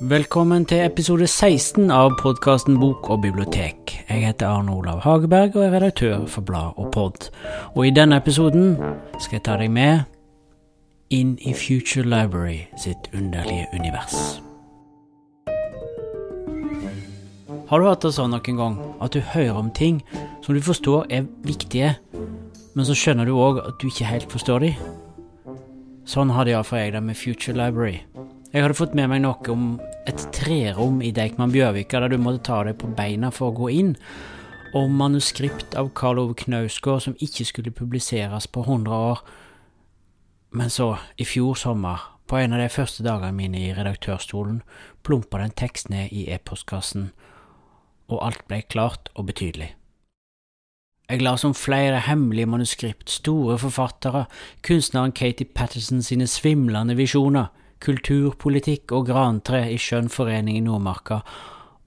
Velkommen til episode 16 av podkasten Bok og bibliotek. Jeg heter Arne Olav Hageberg og er redaktør for Blad og Pod. Og i denne episoden skal jeg ta deg med inn i Future Library sitt underlige univers. Har du hatt det sånn noen gang at du hører om ting som du forstår er viktige, men så skjønner du òg at du ikke helt forstår de? Sånn hadde iallfall jeg det med Future Library. Jeg hadde fått med meg noe om et trerom i Deichman Bjørvika der du måtte ta deg på beina for å gå inn, og manuskript av Karl Ove Knausgård som ikke skulle publiseres på 100 år. Men så, i fjor sommer, på en av de første dagene mine i redaktørstolen, plumpa det en tekst ned i e-postkassen, og alt ble klart og betydelig. Jeg la om flere hemmelige manuskript, store forfattere, kunstneren Katie Patterson sine svimlende visjoner, kulturpolitikk og grantre i skjønn forening i Nordmarka,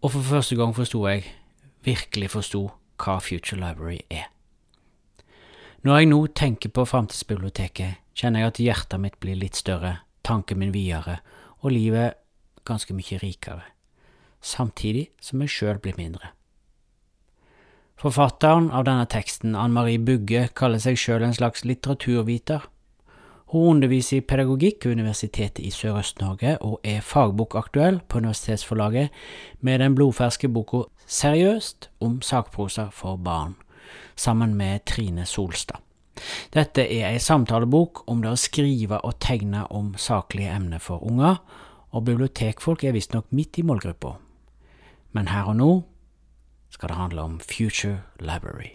og for første gang forsto jeg, virkelig forsto, hva Future Library er. Når jeg nå tenker på Framtidsbiblioteket, kjenner jeg at hjertet mitt blir litt større, tanken min videre, og livet ganske mye rikere, samtidig som jeg sjøl blir mindre. Forfatteren av denne teksten, Ann Marie Bugge, kaller seg sjøl en slags litteraturviter. Hun underviser i pedagogikk ved Universitetet i Sørøst-Norge og er fagbokaktuell på Universitetsforlaget med den blodferske boka Seriøst om sakprosa for barn, sammen med Trine Solstad. Dette er ei samtalebok om det å skrive og tegne om saklige emner for unger, og bibliotekfolk er visstnok midt i målgruppa. Men her og nå skal det handle om Future Library.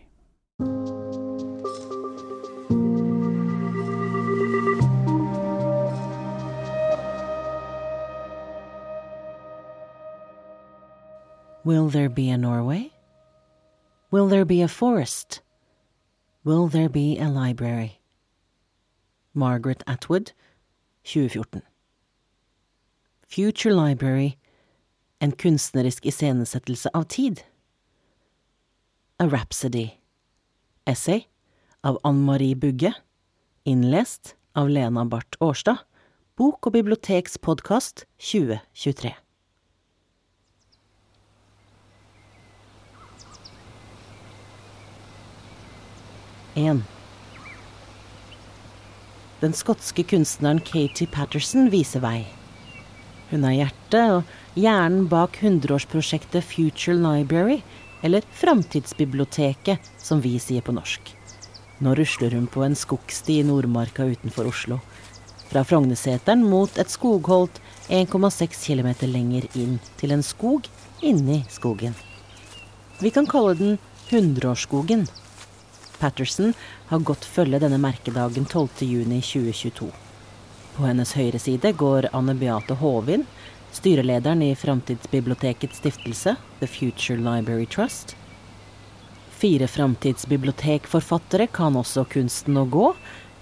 Will there be a Norway? Will there be a forest? Will there be a library? Margaret Atwood, 2014. Future Library, en kunstnerisk iscenesettelse av tid. A Rhapsody. Essay av Ann Marie Bugge. Innlest av Lena Barth Årstad. Bok- og bibliotekspodkast 2023. En. Den skotske kunstneren Katie Patterson viser vei. Hun er hjertet og hjernen bak hundreårsprosjektet Future Library, eller Framtidsbiblioteket, som vi sier på norsk. Nå rusler hun på en skogsti i Nordmarka utenfor Oslo. Fra Frogneseteren mot et skogholt 1,6 km lenger inn til en skog inni skogen. Vi kan kalle den Hundreårsskogen. Patterson har gått følge denne merkedagen 12.6.2022. På hennes høyre side går Anne Beate Håvin, styrelederen i Framtidsbibliotekets stiftelse, The Future Library Trust. Fire framtidsbibliotekforfattere kan også kunsten å gå,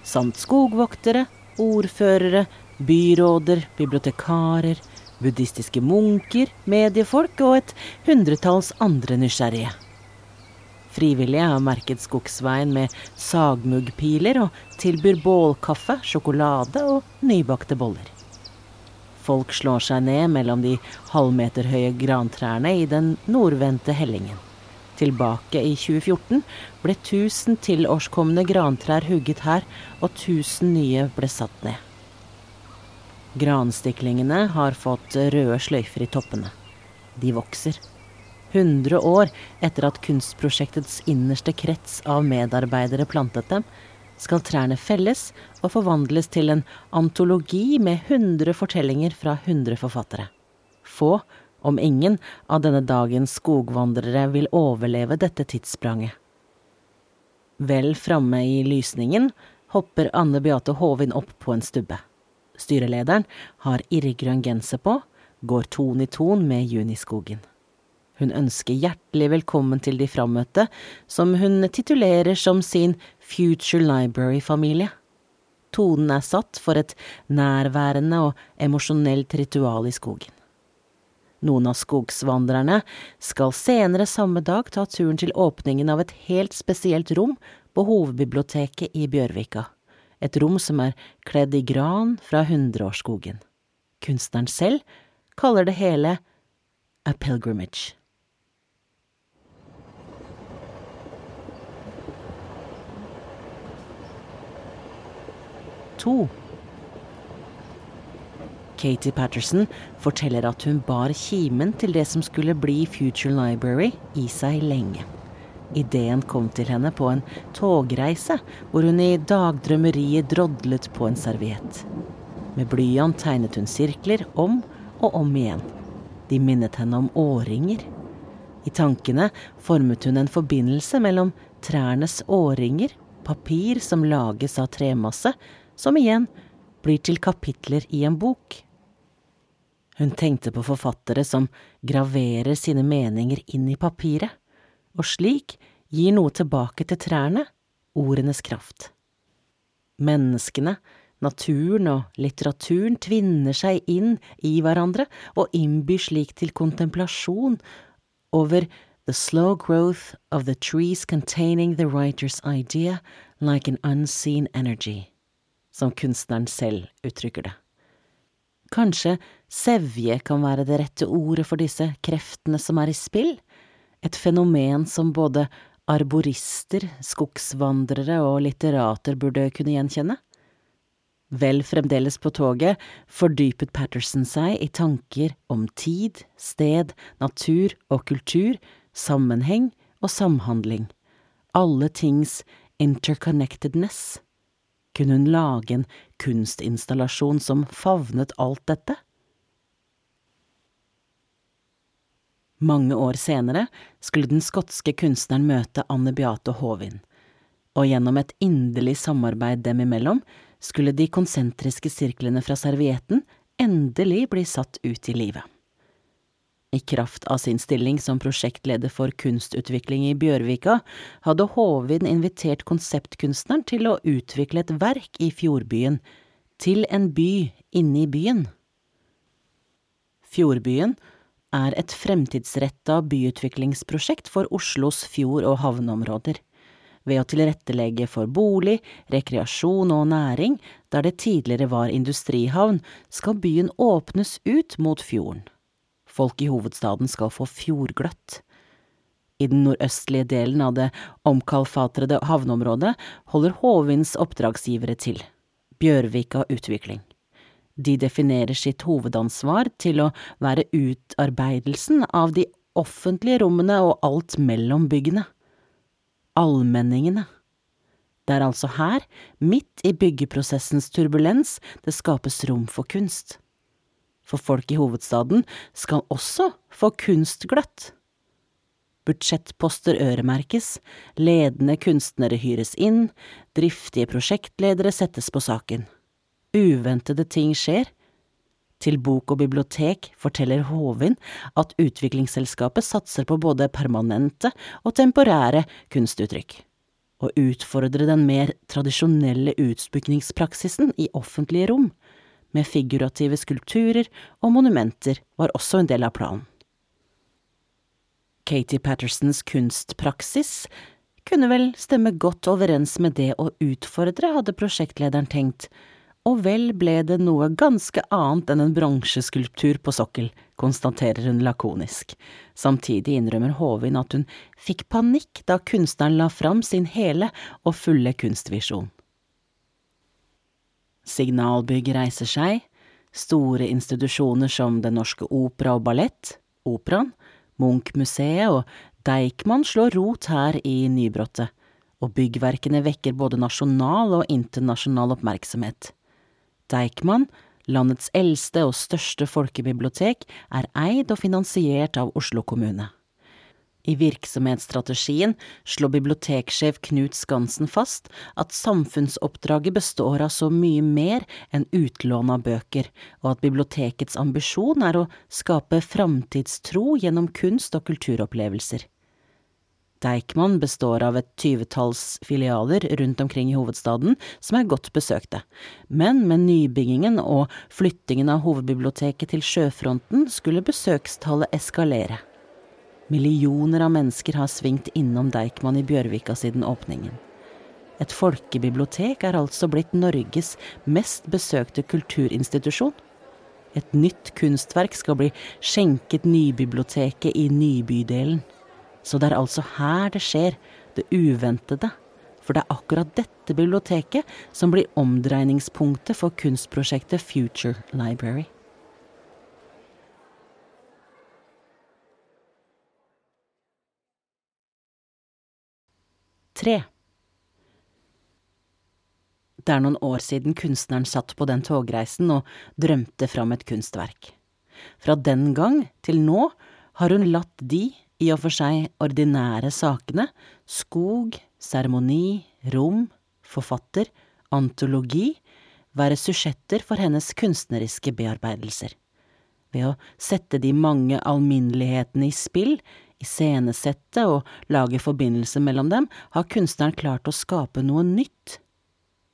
samt skogvoktere, ordførere, byråder, bibliotekarer, buddhistiske munker, mediefolk og et hundretalls andre nysgjerrige. Frivillige har merket skogsveien med sagmuggpiler og tilbyr bålkaffe, sjokolade og nybakte boller. Folk slår seg ned mellom de halvmeterhøye grantrærne i den nordvendte hellingen. Tilbake i 2014 ble 1000 tilårskomne grantrær hugget her, og 1000 nye ble satt ned. Granstiklingene har fått røde sløyfer i toppene. De vokser. 100 år etter at kunstprosjektets innerste krets av medarbeidere plantet dem, skal trærne felles og forvandles til en antologi med 100 fortellinger fra 100 forfattere. Få, om ingen, av denne dagens skogvandrere vil overleve dette tidsspranget. Vel framme i lysningen hopper Anne Beate Håvin opp på en stubbe. Styrelederen har irrgrønn genser på, går ton i ton med juniskogen. Hun ønsker hjertelig velkommen til de frammøtte, som hun titulerer som sin Future Library-familie. Tonen er satt for et nærværende og emosjonelt ritual i skogen. Noen av skogsvandrerne skal senere samme dag ta turen til åpningen av et helt spesielt rom på hovedbiblioteket i Bjørvika. et rom som er kledd i gran fra hundreårsskogen. Kunstneren selv kaller det hele a pilgrimage. To. Katie Patterson forteller at hun bar kimen til det som skulle bli Future Library, i seg lenge. Ideen kom til henne på en togreise, hvor hun i dagdrømmeriet drodlet på en serviett. Med blyant tegnet hun sirkler om og om igjen. De minnet henne om årringer. I tankene formet hun en forbindelse mellom trærnes årringer, papir som lages av tremasse, som igjen blir til kapitler i en bok. Hun tenkte på forfattere som graverer sine meninger inn i papiret, og slik gir noe tilbake til trærne, ordenes kraft. Menneskene, naturen og litteraturen tvinner seg inn i hverandre og innbyr slik til kontemplasjon over the slow growth of the trees containing the writer's idea like an unseen energy som kunstneren selv uttrykker det. Kanskje sevje kan være det rette ordet for disse kreftene som er i spill, et fenomen som både arborister, skogsvandrere og litterater burde kunne gjenkjenne? Vel fremdeles på toget fordypet Patterson seg i tanker om tid, sted, natur og kultur, sammenheng og samhandling, alle tings interconnectedness. Kunne hun lage en kunstinstallasjon som favnet alt dette? Mange år senere skulle den skotske kunstneren møte Anne Beate Håvin, og gjennom et inderlig samarbeid dem imellom skulle de konsentriske sirklene fra servietten endelig bli satt ut i livet. I kraft av sin stilling som prosjektleder for kunstutvikling i Bjørvika, hadde Håvin invitert konseptkunstneren til å utvikle et verk i fjordbyen, til en by inne i byen. Fjordbyen er et fremtidsretta byutviklingsprosjekt for Oslos fjord- og havneområder. Ved å tilrettelegge for bolig, rekreasjon og næring der det tidligere var industrihavn, skal byen åpnes ut mot fjorden. Folk i hovedstaden skal få fjordgløtt. I den nordøstlige delen av det omkalfatrede havneområdet holder Håvinds oppdragsgivere til, Bjørvika Utvikling. De definerer sitt hovedansvar til å være utarbeidelsen av de offentlige rommene og alt mellom byggene. Allmenningene. Det er altså her, midt i byggeprosessens turbulens, det skapes rom for kunst for folk i hovedstaden skal også få kunstgløtt. Budsjettposter øremerkes, ledende kunstnere hyres inn, driftige prosjektledere settes på saken. Uventede ting skjer. Til Bok og bibliotek forteller Håvin at utviklingsselskapet satser på både permanente og temporære kunstuttrykk. Å utfordre den mer tradisjonelle utsmykningspraksisen i offentlige rom med figurative skulpturer og monumenter, var også en del av planen. Katie Pattersons kunstpraksis kunne vel stemme godt overens med det å utfordre, hadde prosjektlederen tenkt, og vel ble det noe ganske annet enn en bronseskulptur på sokkel, konstaterer hun lakonisk. Samtidig innrømmer Håvin at hun fikk panikk da kunstneren la fram sin hele og fulle kunstvisjon. Signalbygg reiser seg, store institusjoner som Den Norske Opera og Ballett, Operaen, Munch-museet og Deichman slår rot her i Nybrottet, og byggverkene vekker både nasjonal og internasjonal oppmerksomhet. Deichman, landets eldste og største folkebibliotek, er eid og finansiert av Oslo kommune. I virksomhetsstrategien slår biblioteksjef Knut Skansen fast at samfunnsoppdraget består av så mye mer enn utlån av bøker, og at bibliotekets ambisjon er å skape framtidstro gjennom kunst- og kulturopplevelser. Deichman består av et tyvetalls filialer rundt omkring i hovedstaden som er godt besøkte, men med nybyggingen og flyttingen av hovedbiblioteket til sjøfronten skulle besøkstallet eskalere. Millioner av mennesker har svingt innom Deichman i Bjørvika siden åpningen. Et folkebibliotek er altså blitt Norges mest besøkte kulturinstitusjon. Et nytt kunstverk skal bli skjenket Nybiblioteket i Nybydelen. Så det er altså her det skjer, det uventede. For det er akkurat dette biblioteket som blir omdreiningspunktet for kunstprosjektet Future Library. Tre. Det er noen år siden kunstneren satt på den togreisen og drømte fram et kunstverk. Fra den gang til nå har hun latt de, i og for seg ordinære sakene, skog, seremoni, rom, forfatter, antologi, være susjetter for hennes kunstneriske bearbeidelser. Ved å sette de mange alminnelighetene i spill, iscenesette og lage forbindelse mellom dem, har kunstneren klart å skape noe nytt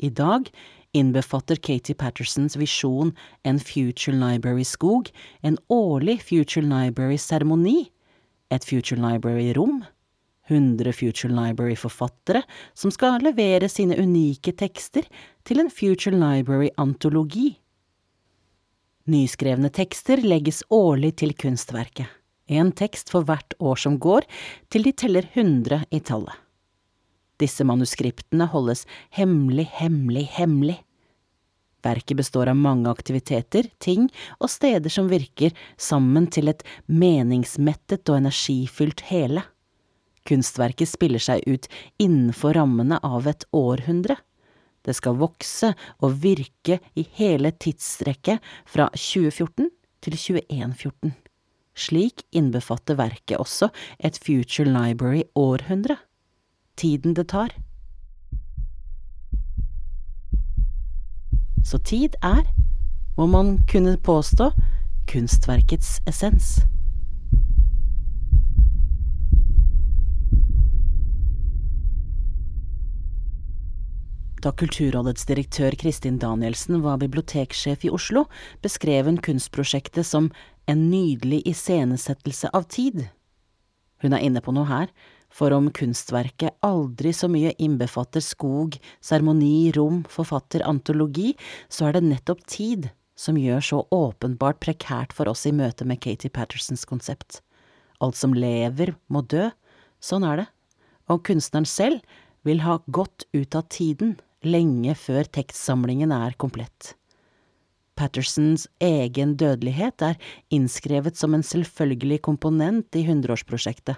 i dag innbefatter Katie Pattersons visjon en Future Library-skog, en årlig Future Library-seremoni, et Future Library-rom, 100 Future Library-forfattere som skal levere sine unike tekster til en Future Library-antologi. Nyskrevne tekster legges årlig til kunstverket, en tekst for hvert år som går, til de teller 100 i tallet. Disse manuskriptene holdes hemmelig, hemmelig, hemmelig. Verket består av mange aktiviteter, ting og steder som virker sammen til et meningsmettet og energifylt hele. Kunstverket spiller seg ut innenfor rammene av et århundre. Det skal vokse og virke i hele tidsstrekket fra 2014 til 2114. Slik innbefatter verket også et Future Library-århundre tiden det tar. Så tid er, må man kunne påstå, kunstverkets essens. Da Kulturrådets direktør Kristin Danielsen var biblioteksjef i Oslo, beskrev hun kunstprosjektet som en nydelig iscenesettelse av tid. Hun er inne på noe her, for om kunstverket aldri så mye innbefatter skog, seremoni, rom, forfatter, antologi, så er det nettopp tid som gjør så åpenbart prekært for oss i møte med Katie Pattersons konsept. Alt som lever, må dø. Sånn er det. Og kunstneren selv vil ha gått ut av tiden lenge før tekstsamlingen er komplett. Pattersons egen dødelighet er innskrevet som en selvfølgelig komponent i hundreårsprosjektet.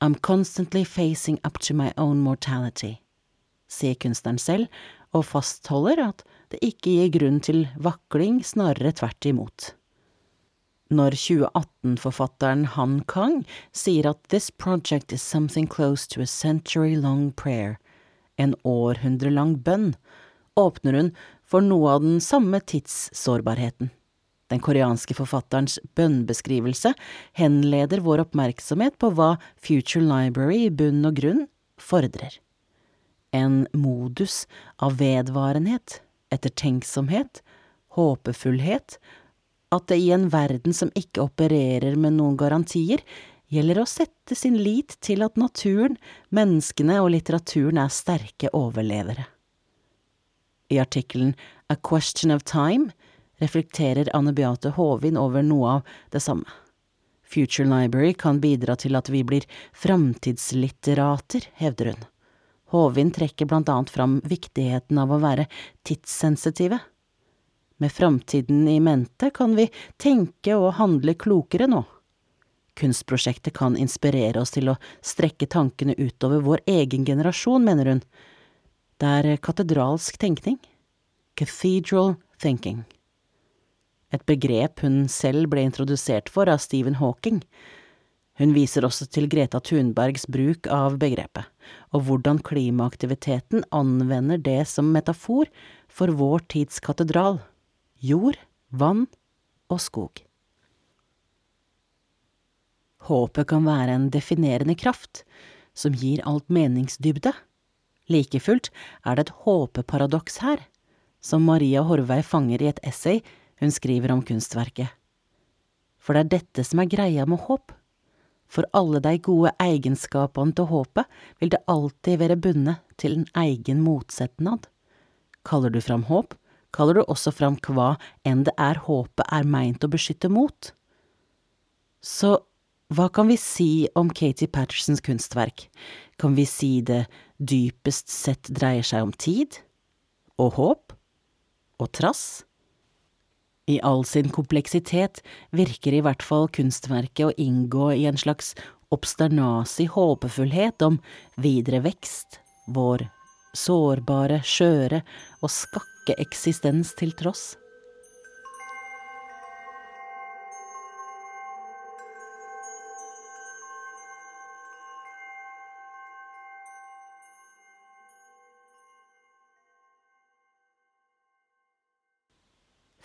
I'm constantly facing up to my own mortality, sier kunstneren selv, og fastholder at det ikke gir grunn til vakling, snarere tvert imot. Når 2018-forfatteren Han Kang sier at this project is something close to a century long prayer, en århundrelang bønn, åpner hun for noe av den samme tidssårbarheten. Den koreanske forfatterens bønnbeskrivelse henleder vår oppmerksomhet på hva Future Library i bunn og grunn fordrer. En modus av vedvarenhet, ettertenksomhet, håpefullhet, at det i en verden som ikke opererer med noen garantier, gjelder å sette sin lit til at naturen, menneskene og litteraturen er sterke overlevere. I artikkelen A Question of Time reflekterer Anne Beate Håvin over noe av det samme. Future Library kan bidra til at vi blir framtidslitterater, hevder hun. Håvin trekker blant annet fram viktigheten av å være tidssensitive. Med framtiden i mente kan vi tenke og handle klokere nå. Kunstprosjektet kan inspirere oss til å strekke tankene utover vår egen generasjon, mener hun. Det er katedralsk tenkning. Cathedral thinking et begrep hun selv ble introdusert for av Stephen Hawking. Hun viser også til Greta Thunbergs bruk av begrepet, og hvordan klimaaktiviteten anvender det som metafor for vår tids katedral – jord, vann og skog. Håpet kan være en definerende kraft som gir alt meningsdybde. Like fullt er det et håpeparadoks her, som Maria Horvei fanger i et essay hun skriver om kunstverket. For det er dette som er greia med håp. For alle de gode egenskapene til håpet vil det alltid være bundet til en egen motsetnad. Kaller du fram håp, kaller du også fram hva enn det er håpet er meint å beskytte mot. Så hva kan vi si om Katie Pattersons kunstverk? Kan vi si det dypest sett dreier seg om tid? Og håp? Og trass? I all sin kompleksitet virker i hvert fall kunstverket å inngå i en slags obsternasig håpefullhet om videre vekst, vår sårbare, skjøre og skakke eksistens til tross.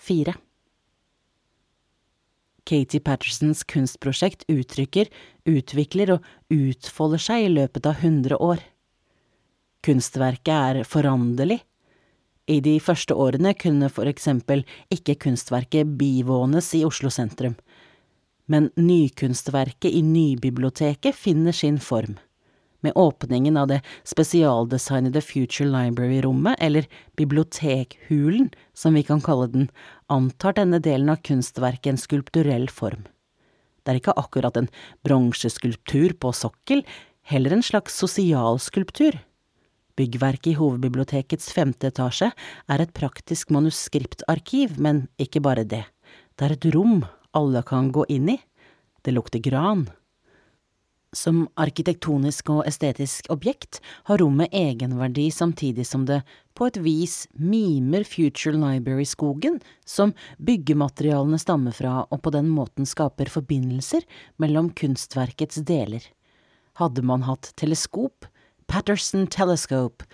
Fire. Katie Pattersons kunstprosjekt uttrykker, utvikler og utfolder seg i løpet av hundre år. Kunstverket er foranderlig. I de første årene kunne for eksempel ikke kunstverket bivånes i Oslo sentrum, men nykunstverket i Nybiblioteket finner sin form. Med åpningen av det spesialdesignede Future Library-rommet, eller Bibliotekhulen, som vi kan kalle den, antar denne delen av kunstverket en skulpturell form. Det er ikke akkurat en bronseskulptur på sokkel, heller en slags sosialskulptur. Byggverket i hovedbibliotekets femte etasje er et praktisk manuskriptarkiv, men ikke bare det. Det er et rom alle kan gå inn i. Det lukter gran. Som arkitektonisk og estetisk objekt har rommet egenverdi samtidig som det på et vis mimer Future Library-skogen, som byggematerialene stammer fra og på den måten skaper forbindelser mellom kunstverkets deler. Hadde man hatt teleskop, Patterson Telescope,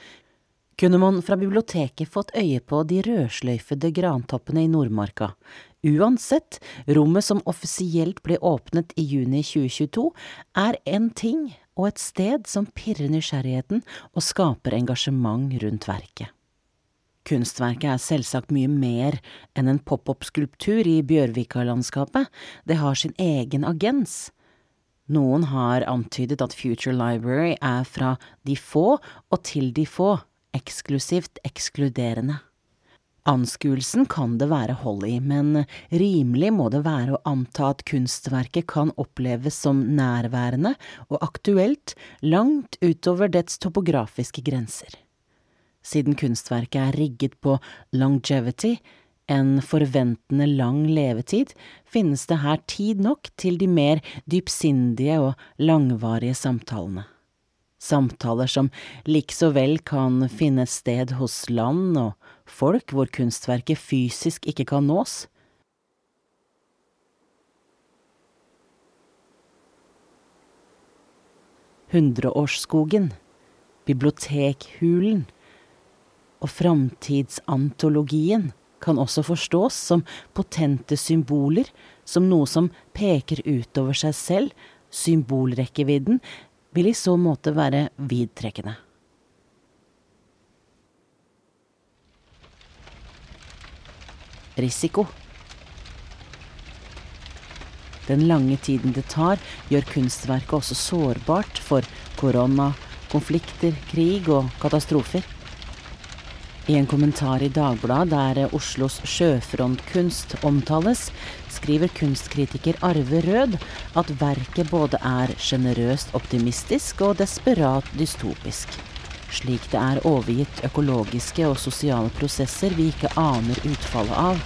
kunne man fra biblioteket fått øye på de rødsløyfede grantoppene i Nordmarka. Uansett, rommet som offisielt ble åpnet i juni 2022, er en ting og et sted som pirrer nysgjerrigheten og skaper engasjement rundt verket. Kunstverket er selvsagt mye mer enn en pop-opp-skulptur i Bjørvika-landskapet, det har sin egen agens. Noen har antydet at Future Library er fra de få og til de få, eksklusivt ekskluderende. Anskuelsen kan det være hold i, men rimelig må det være å anta at kunstverket kan oppleves som nærværende og aktuelt langt utover dets topografiske grenser. Siden kunstverket er rigget på longevity, en forventende lang levetid, finnes det her tid nok til de mer dypsindige og langvarige samtalene samtaler som likså vel kan finne sted hos land og folk hvor kunstverket fysisk ikke kan nås. Hundreårsskogen, Bibliotekhulen og Framtidsantologien kan også forstås som potente symboler, som noe som peker utover seg selv, symbolrekkevidden vil i så måte være vidtrekkende. Risiko. Den lange tiden det tar, gjør kunstverket også sårbart for korona, konflikter, krig og katastrofer. I en kommentar i Dagbladet der Oslos sjøfrontkunst omtales, skriver kunstkritiker Arve Rød at verket både er sjenerøst optimistisk og desperat dystopisk. Slik det er overgitt økologiske og sosiale prosesser vi ikke aner utfallet av.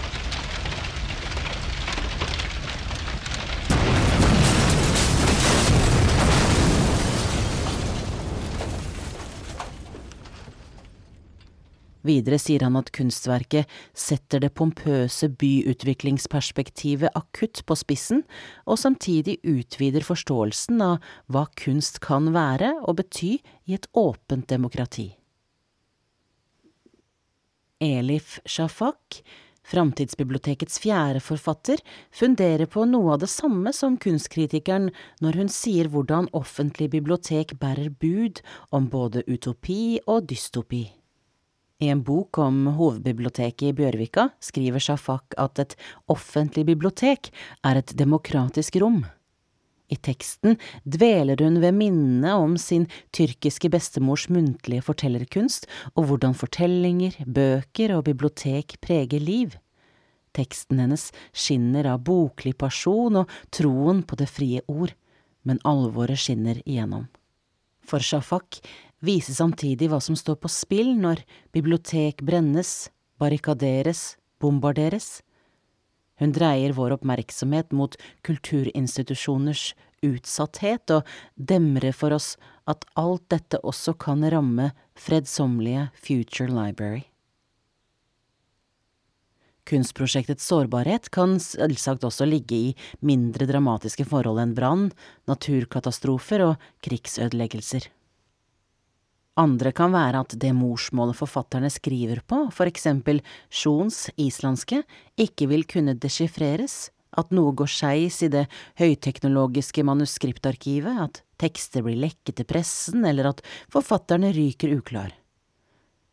Videre sier han at kunstverket setter det pompøse byutviklingsperspektivet akutt på spissen, og samtidig utvider forståelsen av hva kunst kan være og bety i et åpent demokrati. Elif Shafak, Framtidsbibliotekets fjerde forfatter, funderer på noe av det samme som kunstkritikeren når hun sier hvordan offentlig bibliotek bærer bud om både utopi og dystopi. I en bok om hovedbiblioteket i Bjørvika skriver Shafak at et offentlig bibliotek er et demokratisk rom. I teksten dveler hun ved minnene om sin tyrkiske bestemors muntlige fortellerkunst og hvordan fortellinger, bøker og bibliotek preger liv. Teksten hennes skinner av boklig pasjon og troen på det frie ord, men alvoret skinner igjennom. For Shafak viser samtidig hva som står på spill når bibliotek brennes, barrikaderes, bombarderes. Hun dreier vår oppmerksomhet mot kulturinstitusjoners utsatthet og demrer for oss at alt dette også kan ramme fredsommelige Future Library. Kunstprosjektets sårbarhet kan selvsagt også ligge i mindre dramatiske forhold enn brann, naturkatastrofer og krigsødeleggelser. Andre kan være at det morsmålet forfatterne skriver på, for eksempel Sjons islandske, ikke vil kunne deschiffreres, at noe går skeis i det høyteknologiske manuskriptarkivet, at tekster blir lekket til pressen, eller at forfatterne ryker uklar.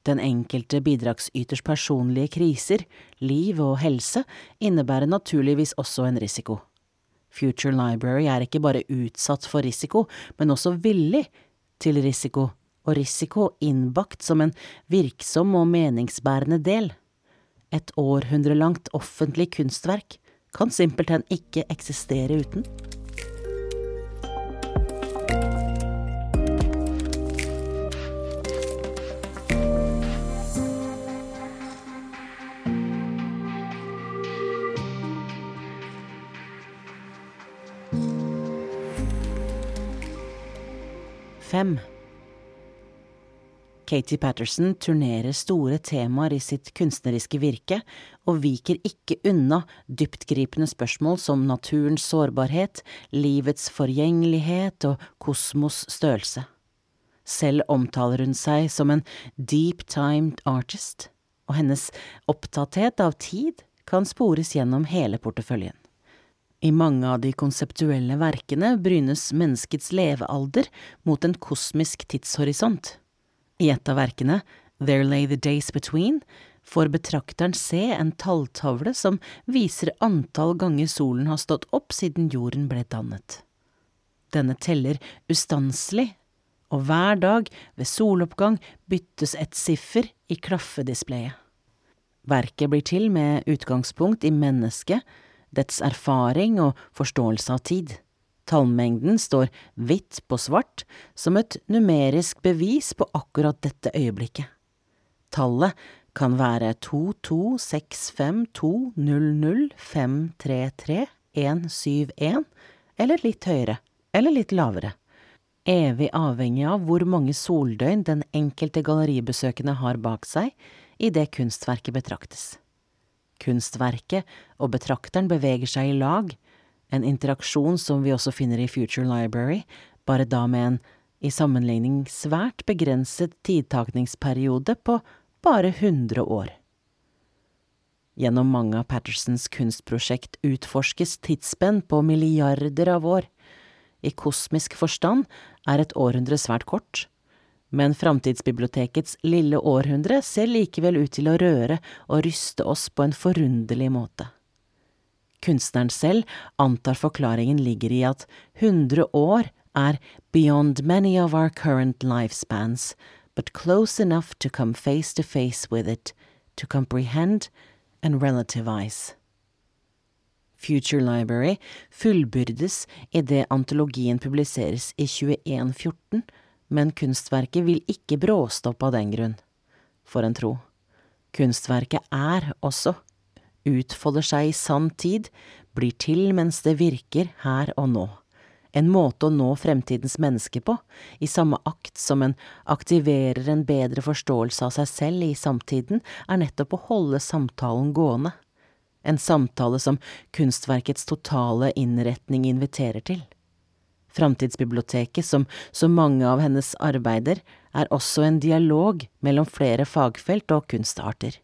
Den enkelte bidragsyters personlige kriser, liv og helse, innebærer naturligvis også en risiko. Future Library er ikke bare utsatt for risiko, men også villig til risiko og risiko innbakt som en virksom og meningsbærende del. Et århundrelangt offentlig kunstverk kan simpelthen ikke eksistere uten. Fem. Katie Patterson turnerer store temaer i sitt kunstneriske virke, og viker ikke unna dyptgripende spørsmål som naturens sårbarhet, livets forgjengelighet og kosmos størrelse. Selv omtaler hun seg som en deep-timed artist, og hennes opptatthet av tid kan spores gjennom hele porteføljen. I mange av de konseptuelle verkene brynes menneskets levealder mot en kosmisk tidshorisont. I et av verkene, There Lay the Days Between, får betrakteren se en talltavle som viser antall ganger solen har stått opp siden jorden ble dannet. Denne teller ustanselig, og hver dag ved soloppgang byttes et siffer i klaffedisplayet. Verket blir til med utgangspunkt i mennesket, dets erfaring og forståelse av tid. Tallmengden står hvitt på svart som et numerisk bevis på akkurat dette øyeblikket. Tallet kan være 2265200533 eller litt høyere, eller litt lavere, evig avhengig av hvor mange soldøgn den enkelte galleribesøkende har bak seg idet kunstverket betraktes. Kunstverket og betrakteren beveger seg i lag, en interaksjon som vi også finner i Future Library, bare da med en i sammenligning svært begrenset tidtakningsperiode på bare 100 år. Gjennom mange av Pattersons kunstprosjekt utforskes tidsspenn på milliarder av år. I kosmisk forstand er et århundre svært kort, men Framtidsbibliotekets lille århundre ser likevel ut til å røre og ryste oss på en forunderlig måte. Kunstneren selv antar forklaringen ligger i at 100 år er beyond many of our current lifespans, but close enough to come face to face with it, to comprehend and relativize. Future Library fullbyrdes idet antologien publiseres i 2114, men kunstverket vil ikke bråstoppe av den grunn, for en tro. Kunstverket er også utfolder seg i sann tid, blir til mens det virker her og nå. En måte å nå fremtidens menneske på, i samme akt som en aktiverer en bedre forståelse av seg selv i samtiden, er nettopp å holde samtalen gående. En samtale som kunstverkets totale innretning inviterer til. Framtidsbiblioteket, som så mange av hennes arbeider, er også en dialog mellom flere fagfelt og kunstarter.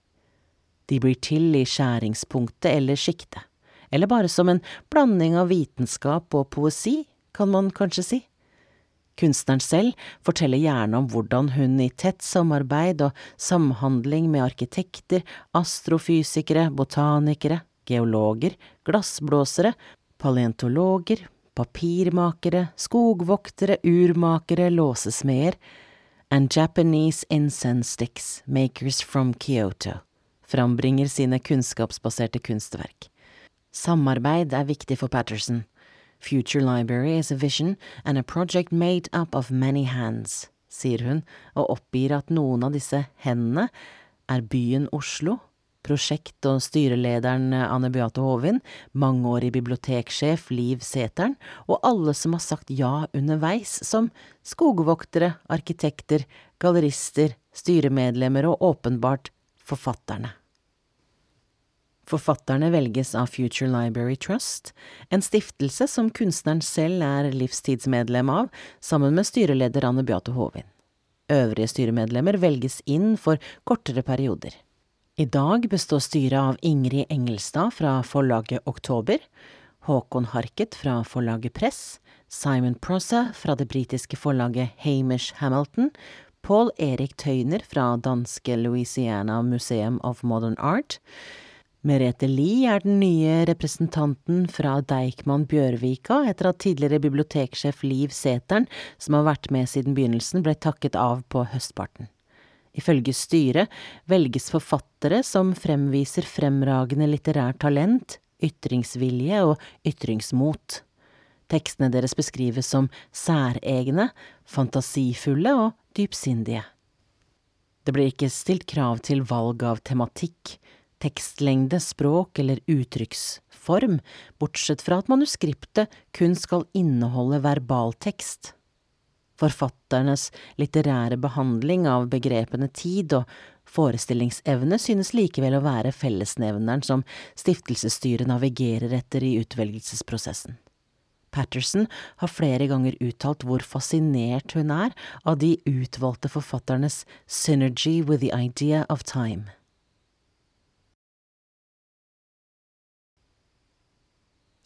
De blir til i skjæringspunktet eller sjiktet, eller bare som en blanding av vitenskap og poesi, kan man kanskje si. Kunstneren selv forteller gjerne om hvordan hun i tett samarbeid og samhandling med arkitekter, astrofysikere, botanikere, geologer, glassblåsere, paleontologer, papirmakere, skogvoktere, urmakere, låsesmeder and Japanese incense sticks makers from Kyoto frambringer sine kunnskapsbaserte kunstverk. Samarbeid er viktig for Patterson. Future Library is a vision and a project made up of many hands, sier hun, og oppgir at noen av disse hendene er byen Oslo, prosjekt- og styrelederen Anne Beate Hovin, mangeårig biblioteksjef Liv Seteren, og alle som har sagt ja underveis, som skogvoktere, arkitekter, gallerister, styremedlemmer og åpenbart forfatterne. Forfatterne velges av Future Library Trust, en stiftelse som kunstneren selv er livstidsmedlem av, sammen med styreleder Anne Beate Håvin. Øvrige styremedlemmer velges inn for kortere perioder. I dag består styret av Ingrid Engelstad fra forlaget Oktober, Håkon Harket fra forlaget Press, Simon Prosa fra det britiske forlaget Hamish Hamilton, Paul Erik Tøyner fra danske Louisiana Museum of Modern Art, Merete Lie er den nye representanten fra Deichman Bjørvika etter at tidligere biblioteksjef Liv Seteren, som har vært med siden begynnelsen, ble takket av på høstparten. Ifølge styret velges forfattere som fremviser fremragende litterært talent, ytringsvilje og ytringsmot. Tekstene deres beskrives som særegne, fantasifulle og dypsindige. Det blir ikke stilt krav til valg av tematikk, tekstlengde, språk eller uttrykksform, bortsett fra at manuskriptet kun skal inneholde verbaltekst. Forfatternes litterære behandling av begrepene tid og forestillingsevne synes likevel å være fellesnevneren som stiftelsesstyret navigerer etter i utvelgelsesprosessen. Patterson har flere ganger uttalt hvor fascinert hun er av de utvalgte forfatternes synergy with the idea of time.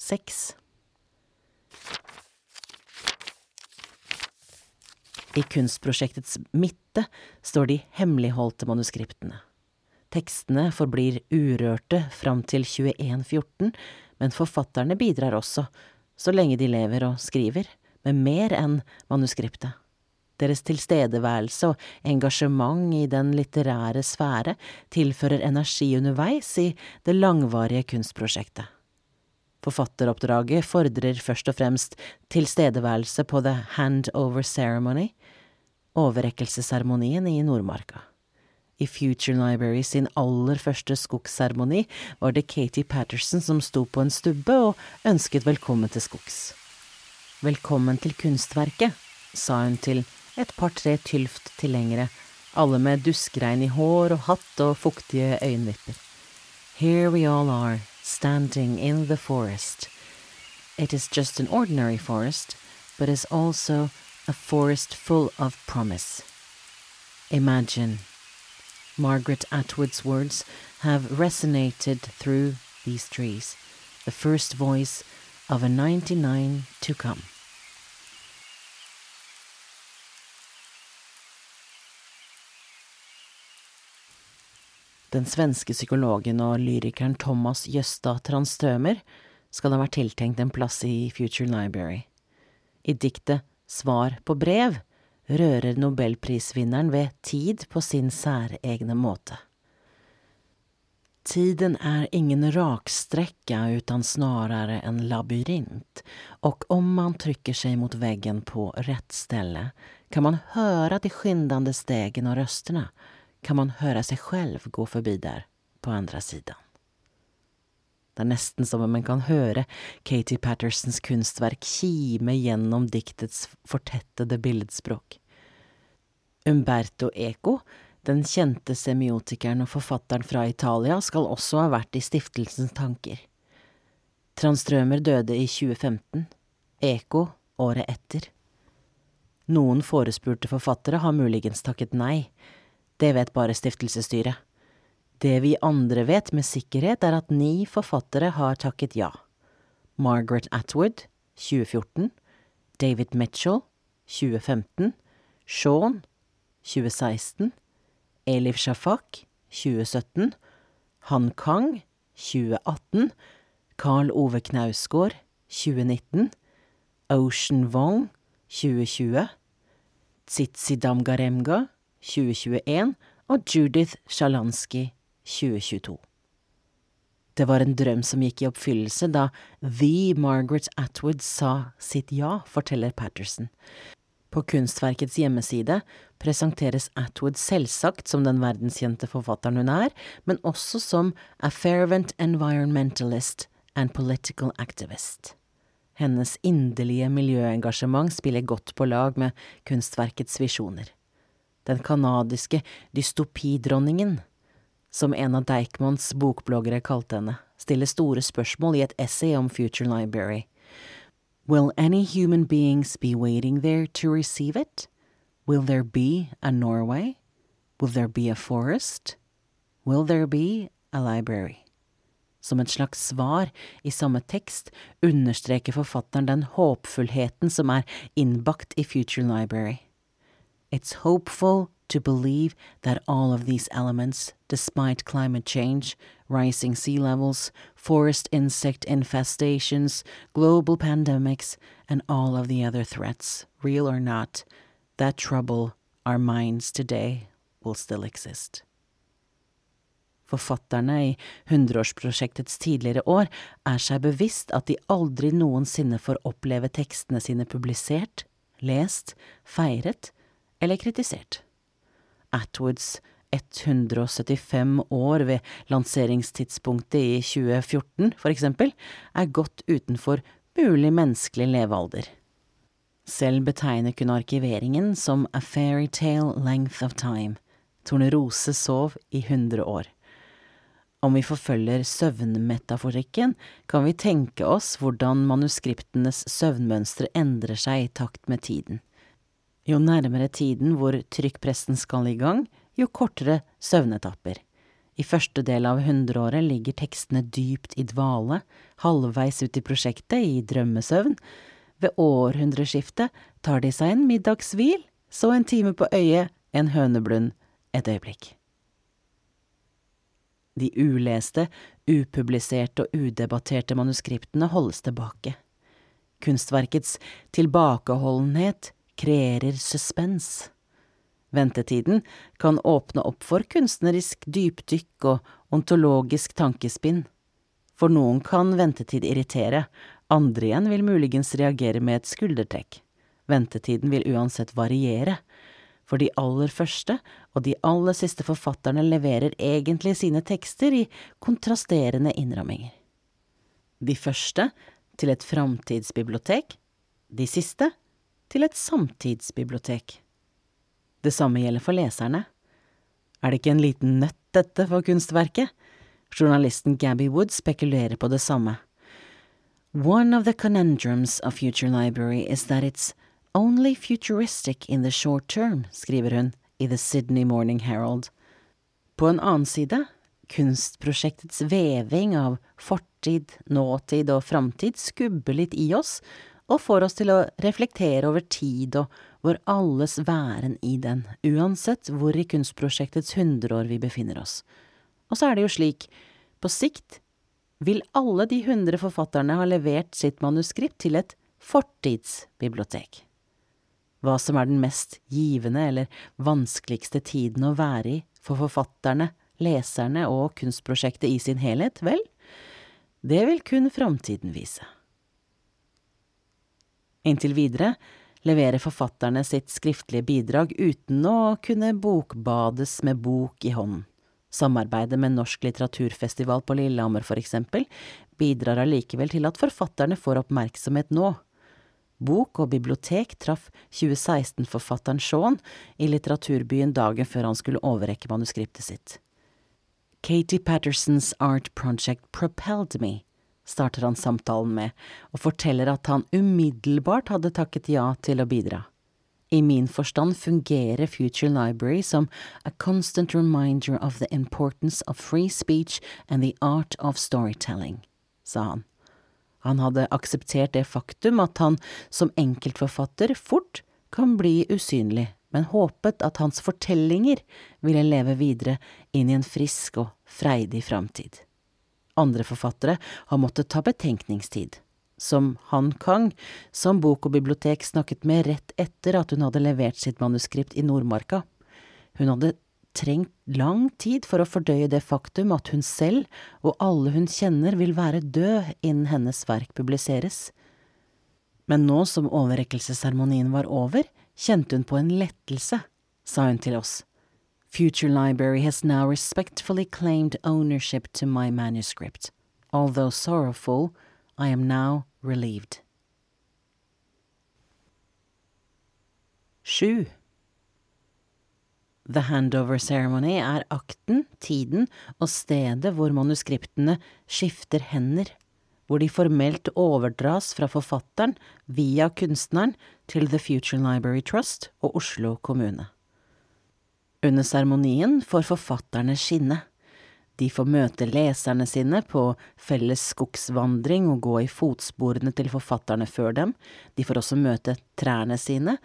Seks. I kunstprosjektets midte står de hemmeligholdte manuskriptene. Tekstene forblir urørte fram til 2114, men forfatterne bidrar også, så lenge de lever og skriver, med mer enn manuskriptet. Deres tilstedeværelse og engasjement i den litterære sfære tilfører energi underveis i det langvarige kunstprosjektet. Forfatteroppdraget fordrer først og fremst tilstedeværelse på The Handover Ceremony, overrekkelsesseremonien i Nordmarka. I Future Library sin aller første skogsseremoni var det Katie Patterson som sto på en stubbe og ønsket velkommen til skogs. Velkommen til kunstverket, sa hun til et par–tre Tylft tilhengere, alle med duskregn i hår og hatt og fuktige øyenvipper. Here we all are, standing in the forest. It is just an ordinary forest, but is also a forest full of promise. Imagine. Margaret Atwood's words have resonated through these trees, the first voice of a 99 to come. Den svenske psykologen og lyrikeren Thomas Jøstad Transtømer skal ha vært tiltenkt en plass i Future Library. I diktet Svar på brev rører nobelprisvinneren ved tid på sin særegne måte. Tiden är ingen raksträcka utan snarare en labyrint och om man trycker sig mot väggen på rätt ställe kan man höra de skyndande stegen och rösterna kan man høre seg selv gå forbi der, på andre siden. Det er nesten som om en kan høre Katie Pattersons kunstverk kime gjennom diktets fortettede billedspråk. Umberto Eco, den kjente semiotikeren og forfatteren fra Italia, skal også ha vært i stiftelsens tanker. Tranströmer døde i 2015, Eco året etter. Noen forespurte forfattere har muligens takket nei, det vet bare stiftelsesstyret. Det vi andre vet med sikkerhet, er at ni forfattere har takket ja. Margaret Atwood, 2014, David Mitchell, 2015, Shaun, 2016, Elif Shafak, 2017, Han Kang, 2018, Karl Ove Knausgård, 2019, Ocean Wong 2020, Tsitsi Damgaremga 2021 og Judith Sjalansky 2022. Det var en drøm som gikk i oppfyllelse da The Margaret Atwood sa sitt ja, forteller Patterson. På kunstverkets hjemmeside presenteres Atwood selvsagt som den verdenskjente forfatteren hun er, men også som a fervent environmentalist and political activist. Hennes inderlige miljøengasjement spiller godt på lag med kunstverkets visjoner. Den canadiske dystopidronningen, som en av Deichmans bokbloggere kalte henne, stiller store spørsmål i et essay om Future Library. Will any human beings be waiting there to receive it? Will there be a Norway? Will there be a forest? Will there be a library? Som et slags svar i samme tekst understreker forfatteren den håpfullheten som er innbakt i Future Library. It's hopeful to believe that all of these elements, despite climate change, rising sea levels, forest insect infestations, global pandemics, and all of the other threats, real or not, that trouble our minds today will still exist. Forfatterne i hundreårsprosjektets tidligere år er seg bevisst at de aldri noensinne får oppleve tekstene sine publisert, lest, feiret eller kritisert. Atwoods 175 år ved lanseringstidspunktet i 2014, for eksempel, er godt utenfor mulig menneskelig levealder. Selv betegner kun arkiveringen som a fairy tale length of time. Tornerose sov i 100 år. Om vi forfølger søvnmetaforikken, kan vi tenke oss hvordan manuskriptenes søvnmønstre endrer seg i takt med tiden. Jo nærmere tiden hvor trykkpressen skal i gang, jo kortere søvnetapper. I første del av hundreåret ligger tekstene dypt i dvale, halvveis ut i prosjektet i drømmesøvn. Ved århundreskiftet tar de seg en middagshvil, så en time på øyet, en høneblund, et øyeblikk. De uleste, upubliserte og udebatterte manuskriptene holdes tilbake. Kunstverkets tilbakeholdenhet kreerer suspens. Ventetiden kan åpne opp for kunstnerisk dypdykk og ontologisk tankespinn. For noen kan ventetid irritere, andre igjen vil muligens reagere med et skuldertrekk. Ventetiden vil uansett variere, for de aller første og de aller siste forfatterne leverer egentlig sine tekster i kontrasterende innramminger. De første til et framtidsbibliotek, de siste til et samtidsbibliotek. Det samme gjelder for leserne. Er det ikke en liten nøtt, dette, for kunstverket? Journalisten Gabby Wood spekulerer på det samme. One of the conundrums of Future Library is that it's only futuristic in the short term, skriver hun i The Sydney Morning Herald. På en annen side, kunstprosjektets veving av fortid, nåtid og framtid skubber litt i oss og får oss til å reflektere over tid og vår alles væren i den, uansett hvor i kunstprosjektets hundreår vi befinner oss. Og så er det jo slik, på sikt vil alle de hundre forfatterne ha levert sitt manuskript til et fortidsbibliotek hva som er den mest givende eller vanskeligste tiden å være i for forfatterne, leserne og kunstprosjektet i sin helhet, vel, det vil kun framtiden vise. Inntil videre leverer forfatterne sitt skriftlige bidrag uten å kunne bokbades med bok i hånden. Samarbeidet med Norsk litteraturfestival på Lillehammer, for eksempel, bidrar allikevel til at forfatterne får oppmerksomhet nå. Bok og bibliotek traff 2016-forfatteren Shaun i litteraturbyen dagen før han skulle overrekke manuskriptet sitt. Katie Pattersons art project propelled me, starter han samtalen med, og forteller at han umiddelbart hadde takket ja til å bidra. I min forstand fungerer Future Library som a constant reminder of the importance of free speech and the art of storytelling, sa han. Han hadde akseptert det faktum at han som enkeltforfatter fort kan bli usynlig, men håpet at hans fortellinger ville leve videre inn i en frisk og freidig framtid. Andre forfattere har måttet ta betenkningstid. som Han Kang, som Bok og bibliotek snakket med rett etter at hun hadde levert sitt manuskript i Nordmarka. Hun hadde trengt lang tid for å fordøye det faktum at hun selv og alle hun kjenner vil være død innen hennes verk publiseres. Men nå som overrekkelsesseremonien var over, kjente hun på en lettelse, sa hun til oss. Future Library has now respectfully claimed ownership to my manuscript. Although sorrowful, I am now relieved. 7. The Handover Ceremony er akten, tiden og stedet hvor manuskriptene skifter hender, hvor de formelt overdras fra forfatteren via kunstneren til The Future Library Trust og Oslo kommune. Under seremonien får forfatterne skinne. De får møte leserne sine på felles skogsvandring og gå i fotsporene til forfatterne før dem, de får også møte trærne sine,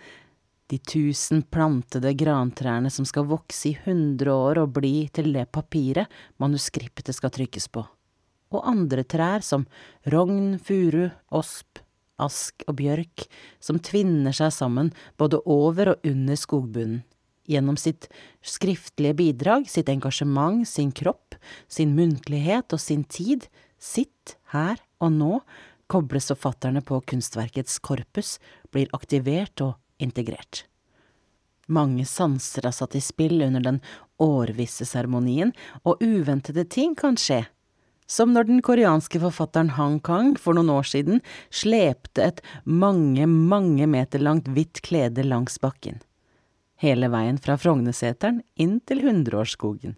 de tusen plantede grantrærne som skal vokse i hundre år og bli til det papiret manuskriptet skal trykkes på, og andre trær som rogn, furu, osp, ask og bjørk, som tvinner seg sammen både over og under skogbunnen. Gjennom sitt skriftlige bidrag, sitt engasjement, sin kropp, sin muntlighet og sin tid, sitt her og nå, kobles forfatterne på kunstverkets korpus, blir aktivert og integrert. Mange sanser er satt i spill under den årvisse seremonien, og uventede ting kan skje, som når den koreanske forfatteren Han Kang for noen år siden slepte et mange, mange meter langt hvitt klede langs bakken, hele veien fra Frogneseteren inn til Hundreårsskogen,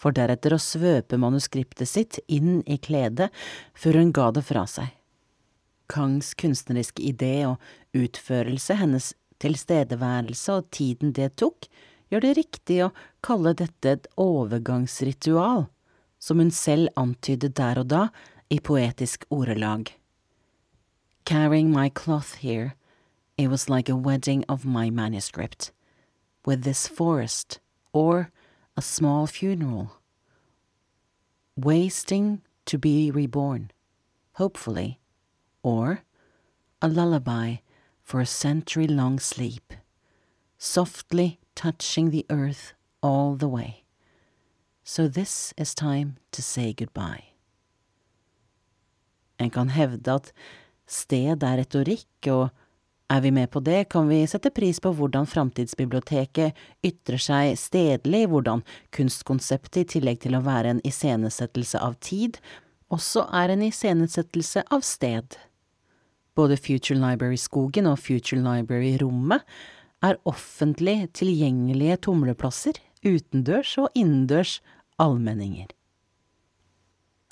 for deretter å svøpe manuskriptet sitt inn i kledet før hun ga det fra seg. Kangs kunstneriske idé og utførelse, hennes tilstedeværelse og tiden det tok, gjør det riktig å kalle dette et overgangsritual, som hun selv antydet der og da i poetisk ordelag. Carrying my cloth here, it was like a wedding of my manuscript, with this forest, or a small funeral. Wasting to be reborn, hopefully, or a lullaby for a century long sleep, softly touching the earth all the way. So this is time to say goodbye. En kan hevde at sted er retorikk, og er vi med på det, kan vi sette pris på hvordan Framtidsbiblioteket ytrer seg stedlig, hvordan kunstkonseptet, i tillegg til å være en iscenesettelse av tid, også er en iscenesettelse av sted. Både Future Library Skogen og Future Library Rommet er offentlig tilgjengelige tumleplasser, utendørs og innendørs allmenninger.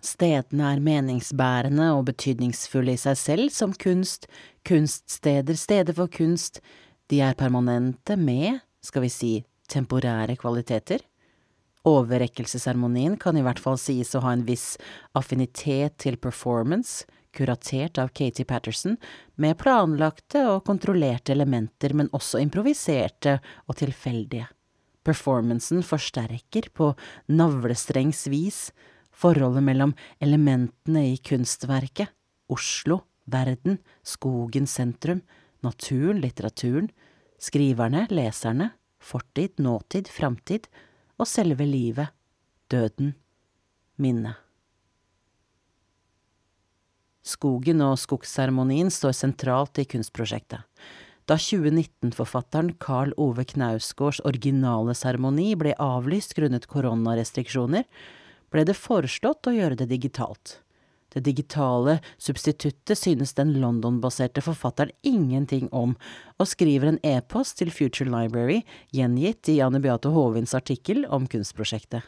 Stedene er meningsbærende og betydningsfulle i seg selv som kunst, kunststeder, steder for kunst, de er permanente med, skal vi si, temporære kvaliteter. Overrekkelsesseremonien kan i hvert fall sies å ha en viss affinitet til performance, kuratert av Katie Patterson, med planlagte og kontrollerte elementer, men også improviserte og tilfeldige. Performancen forsterker på navlestrengs vis forholdet mellom elementene i kunstverket, Oslo, verden, skogen sentrum, naturen, litteraturen, skriverne, leserne, fortid, nåtid, framtid og selve livet, døden, minnet. Skogen og skogsseremonien står sentralt i kunstprosjektet. Da 2019-forfatteren Carl Ove Knausgårds originale seremoni ble avlyst grunnet koronarestriksjoner, ble det foreslått å gjøre det digitalt. Det digitale substituttet synes den London-baserte forfatteren ingenting om, og skriver en e-post til Future Library gjengitt i Anne Beate Hovins artikkel om kunstprosjektet.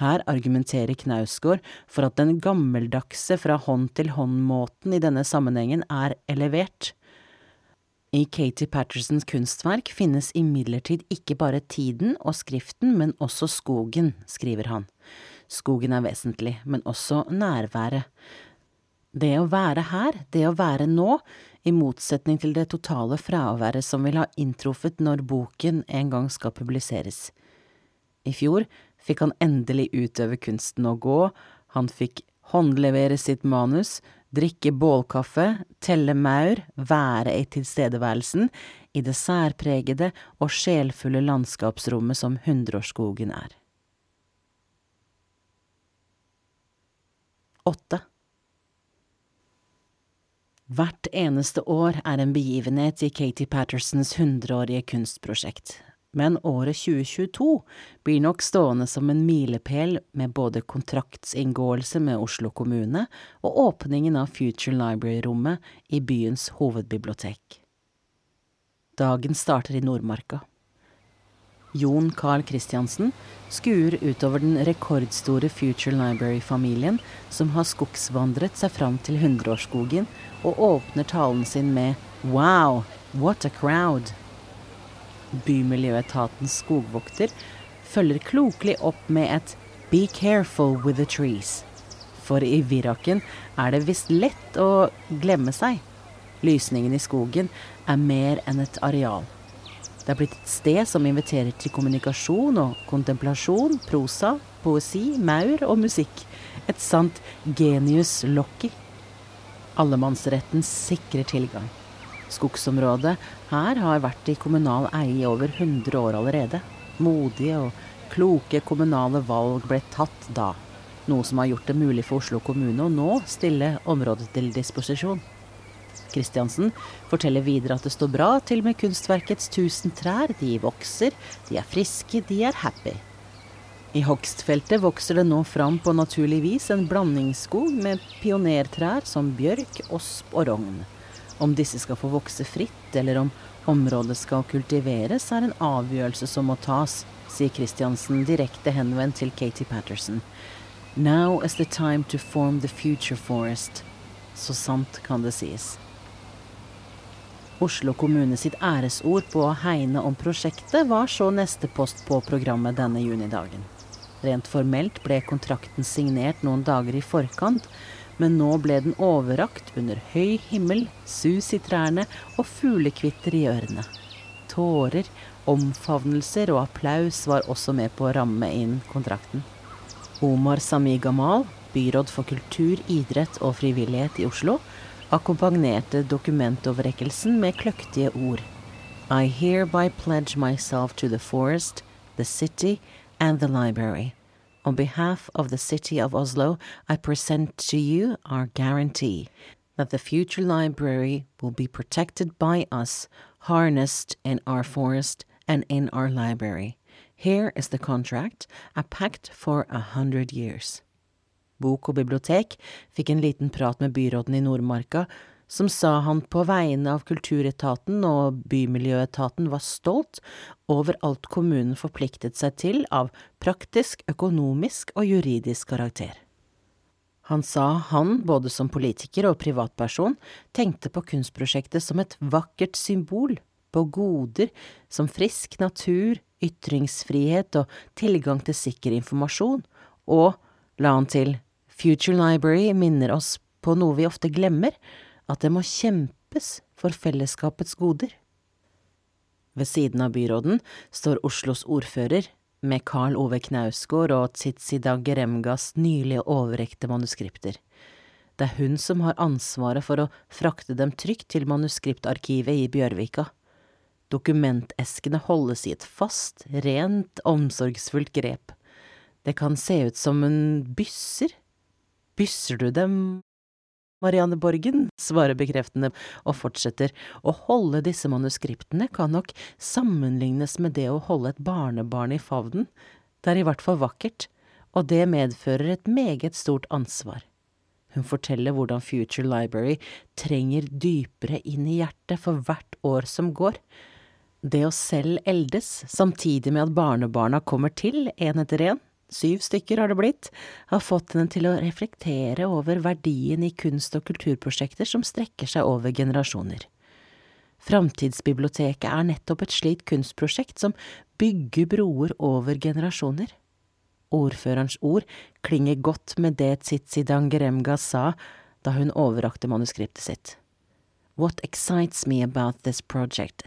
Her argumenterer Knausgård for at den gammeldagse fra hånd til hånd-måten i denne sammenhengen er elevert. I Katie Pattersons kunstverk finnes imidlertid ikke bare tiden og skriften, men også skogen, skriver han. Skogen er vesentlig, men også nærværet. Det å være her, det å være nå, i motsetning til det totale fraværet som vil ha inntruffet når boken en gang skal publiseres. I fjor fikk han endelig utøve kunsten å gå, han fikk håndlevere sitt manus, drikke bålkaffe, telle maur, være i tilstedeværelsen i det særpregede og sjelfulle landskapsrommet som hundreårsskogen er. Åtte. Hvert eneste år er en begivenhet i Katie Pattersons hundreårige kunstprosjekt, men året 2022 blir nok stående som en milepæl med både kontraktsinngåelse med Oslo kommune og åpningen av Future Library-rommet i byens hovedbibliotek. Dagen starter i Nordmarka. Jon Carl Christiansen skuer utover den rekordstore Future Library-familien som har skogsvandret seg fram til hundreårsskogen, og åpner talen sin med Wow, what a crowd! Bymiljøetatens skogvokter følger klokelig opp med et Be careful with the trees. For i Viraken er det visst lett å glemme seg. Lysningen i skogen er mer enn et areal. Det er blitt et sted som inviterer til kommunikasjon og kontemplasjon, prosa, poesi, maur og musikk. Et sant genius locky. Allemannsretten sikrer tilgang. Skogsområdet her har vært i kommunal eie i over 100 år allerede. Modige og kloke kommunale valg ble tatt da, noe som har gjort det mulig for Oslo kommune å nå stille området til disposisjon. Kristiansen forteller videre at det står bra til med kunstverkets tusen trær. De vokser, de er friske, de er happy. I hogstfeltet vokser det nå fram på naturlig vis en blandingsskog med pionertrær som bjørk, osp og rogn. Om disse skal få vokse fritt, eller om området skal kultiveres, er en avgjørelse som må tas, sier Kristiansen direkte henvendt til Katie Patterson. Now is the time to form the future forest. Så sant kan det sies. Oslo kommune sitt æresord på å hegne om prosjektet var så neste post på programmet denne junidagen. Rent formelt ble kontrakten signert noen dager i forkant, men nå ble den overrakt under høy himmel, sus i trærne og fuglekvitter i ørene. Tårer, omfavnelser og applaus var også med på å ramme inn kontrakten. Omar Sami Gamal, byråd for kultur, idrett og frivillighet i Oslo, akkompagnerte dokumentoverrekkelsen med kløktige ord. I hereby pledge myself to the forest, the city and the library. On behalf of the city of Oslo, I present to you our guarantee that the future library will be protected by us, harnessed in our forest and in our library. Here is the contract, a pact for a hundred years. Bok og bibliotek fikk en liten prat med byråden i Nordmarka, som sa han på vegne av Kulturetaten og Bymiljøetaten var stolt over alt kommunen forpliktet seg til av praktisk, økonomisk og juridisk karakter. Han sa han, både som politiker og privatperson, tenkte på kunstprosjektet som et vakkert symbol på goder som frisk natur, ytringsfrihet og tilgang til sikker informasjon, og, la han til, Future Library minner oss på noe vi ofte glemmer, at det må kjempes for fellesskapets goder. Ved siden av byråden står Oslos ordfører, med Karl Ove Knausgård og Tsitsida Geremgas nylig overrekte manuskripter. Det er hun som har ansvaret for å frakte dem trygt til manuskriptarkivet i Bjørvika. Dokumenteskene holdes i et fast, rent, omsorgsfullt grep. Det kan se ut som en bysser Bysser du dem, Marianne Borgen, svarer bekreftende og fortsetter, å holde disse manuskriptene kan nok sammenlignes med det å holde et barnebarn i favnen, det er i hvert fall vakkert, og det medfører et meget stort ansvar. Hun forteller hvordan Future Library trenger dypere inn i hjertet for hvert år som går. Det å selv eldes, samtidig med at barnebarna kommer til en etter en, syv stykker har det blitt, har fått henne til å reflektere over verdien i kunst- og kulturprosjekter som strekker seg over generasjoner. Framtidsbiblioteket er nettopp et slikt kunstprosjekt som bygger broer over generasjoner. Ordførerens ord klinger godt med det Tsitsidan Dangeremga sa da hun overrakte manuskriptet sitt. What excites me about this project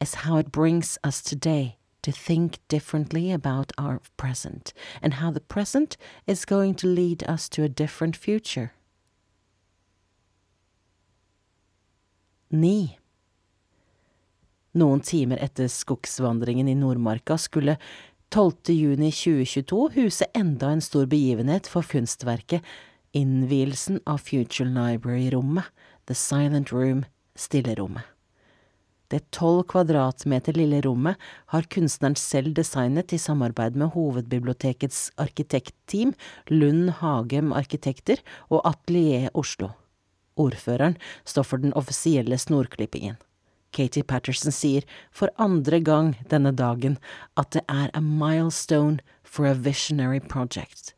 is how it brings us today to think differently about our present, and how the present is going to lead us to a different future. 9. Noen timer etter skogsvandringen i Nordmarka skulle 12. juni 2022 huse enda en stor begivenhet for kunstverket innvielsen av Future Library-rommet, The Silent Room, Stillerommet. Det tolv kvadratmeter lille rommet har kunstneren selv designet i samarbeid med hovedbibliotekets arkitektteam, Lund Hagem Arkitekter og Atelier Oslo. Ordføreren står for den offisielle snorklippingen. Katie Patterson sier for andre gang denne dagen at det er a milestone for a visionary project.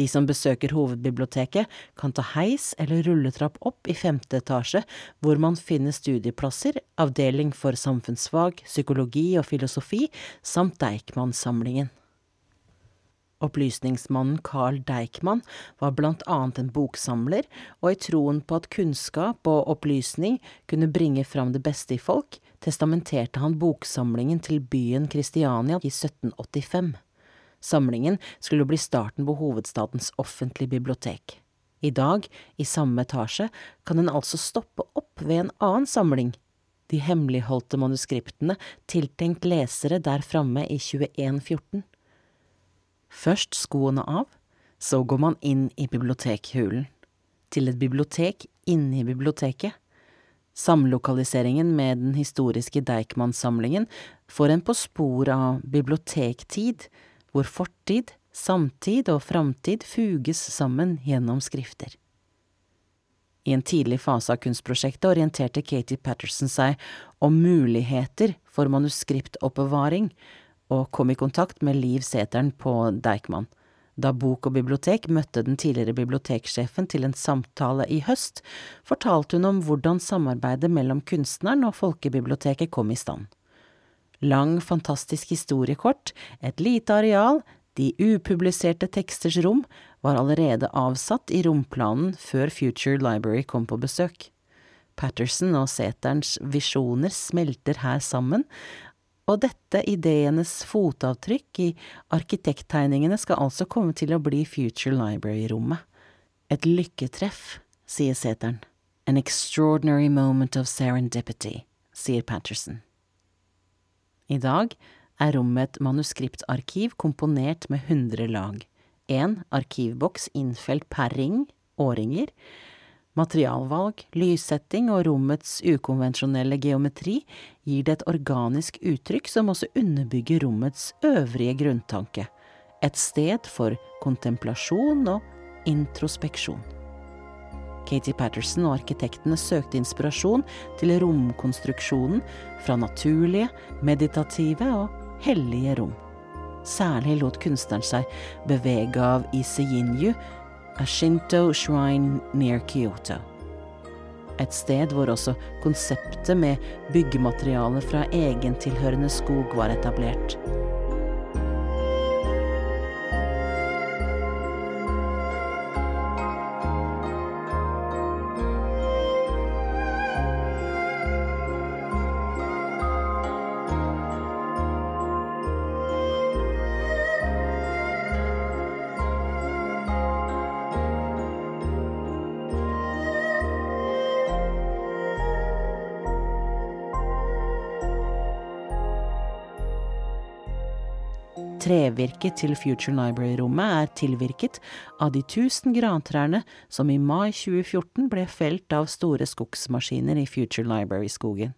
De som besøker hovedbiblioteket, kan ta heis eller rulletrapp opp i femte etasje, hvor man finner studieplasser, avdeling for samfunnsfag, psykologi og filosofi, samt Deichman-samlingen. Opplysningsmannen Carl Deichman var blant annet en boksamler, og i troen på at kunnskap og opplysning kunne bringe fram det beste i folk, testamenterte han boksamlingen til byen Kristiania i 1785. Samlingen skulle bli starten på hovedstadens offentlige bibliotek. I dag, i samme etasje, kan den altså stoppe opp ved en annen samling, de hemmeligholdte manuskriptene tiltenkt lesere der framme i 2114. Først skoene av, så går man inn i bibliotekhulen. Til et bibliotek inni biblioteket. Samlokaliseringen med den historiske Deichman-samlingen får en på sporet av bibliotektid, hvor fortid, samtid og framtid fuges sammen gjennom skrifter. I en tidlig fase av kunstprosjektet orienterte Katie Patterson seg om muligheter for manuskriptoppbevaring, og kom i kontakt med Liv Sæteren på Deichman. Da Bok og bibliotek møtte den tidligere biblioteksjefen til en samtale i høst, fortalte hun om hvordan samarbeidet mellom kunstneren og folkebiblioteket kom i stand. Lang, fantastisk historiekort, et lite areal, de upubliserte teksters rom, var allerede avsatt i romplanen før Future Library kom på besøk. Patterson og Seterens visjoner smelter her sammen, og dette ideenes fotavtrykk i arkitekttegningene skal altså komme til å bli Future Library-rommet. Et lykketreff, sier seteren. An extraordinary moment of serendipity, sier Patterson. I dag er rommet et manuskriptarkiv komponert med hundre lag. En arkivboks innfelt per ring, årringer, Materialvalg, lyssetting og rommets ukonvensjonelle geometri gir det et organisk uttrykk som også underbygger rommets øvrige grunntanke, et sted for kontemplasjon og introspeksjon. Katie Patterson og arkitektene søkte inspirasjon til romkonstruksjonen fra naturlige, meditative og hellige rom. Særlig lot kunstneren seg bevege av Ise Ashinto shrine near Kyoto. Et sted hvor også konseptet med byggemateriale fra egentilhørende skog var etablert. Trevirket til Future Library-rommet er tilvirket av de tusen grantrærne som i mai 2014 ble felt av store skogsmaskiner i Future Library-skogen.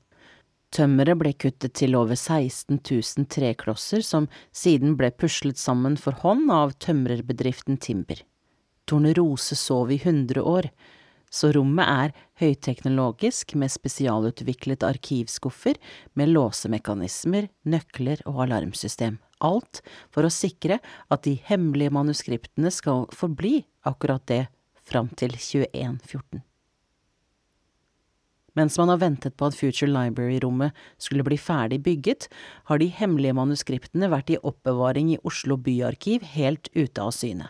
Tømmeret ble kuttet til over 16 000 treklosser som siden ble puslet sammen for hånd av tømrerbedriften Timber. Tornerose sov i 100 år, så rommet er høyteknologisk med spesialutviklet arkivskuffer med låsemekanismer, nøkler og alarmsystem. Alt for å sikre at de hemmelige manuskriptene skal forbli akkurat det fram til 2114. Mens man har ventet på at Future Library-rommet skulle bli ferdig bygget, har de hemmelige manuskriptene vært i oppbevaring i Oslo byarkiv helt ute av syne.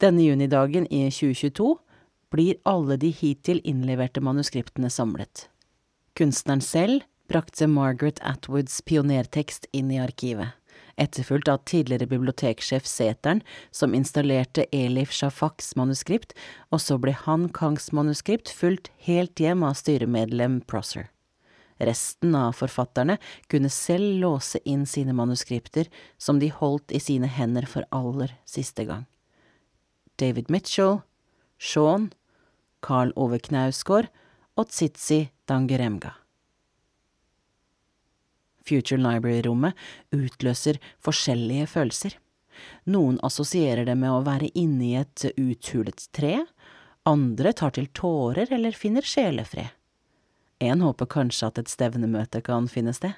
Denne junidagen i 2022 blir alle de hittil innleverte manuskriptene samlet. Kunstneren selv, brakte Margaret Atwoods pionertekst inn i arkivet, etterfulgt av tidligere biblioteksjef Seteren, som installerte Elif Shafaks manuskript, og så ble Han Kangs manuskript fulgt helt hjem av styremedlem Prosser. Resten av forfatterne kunne selv låse inn sine manuskripter, som de holdt i sine hender for aller siste gang. David Mitchell, Sean, Carl Ove Knausgård og Tsitsi Dangeremga. Future Library-rommet utløser forskjellige følelser. Noen assosierer det med å være inni et uthulet tre, andre tar til tårer eller finner sjelefred. En håper kanskje at et stevnemøte kan finne sted.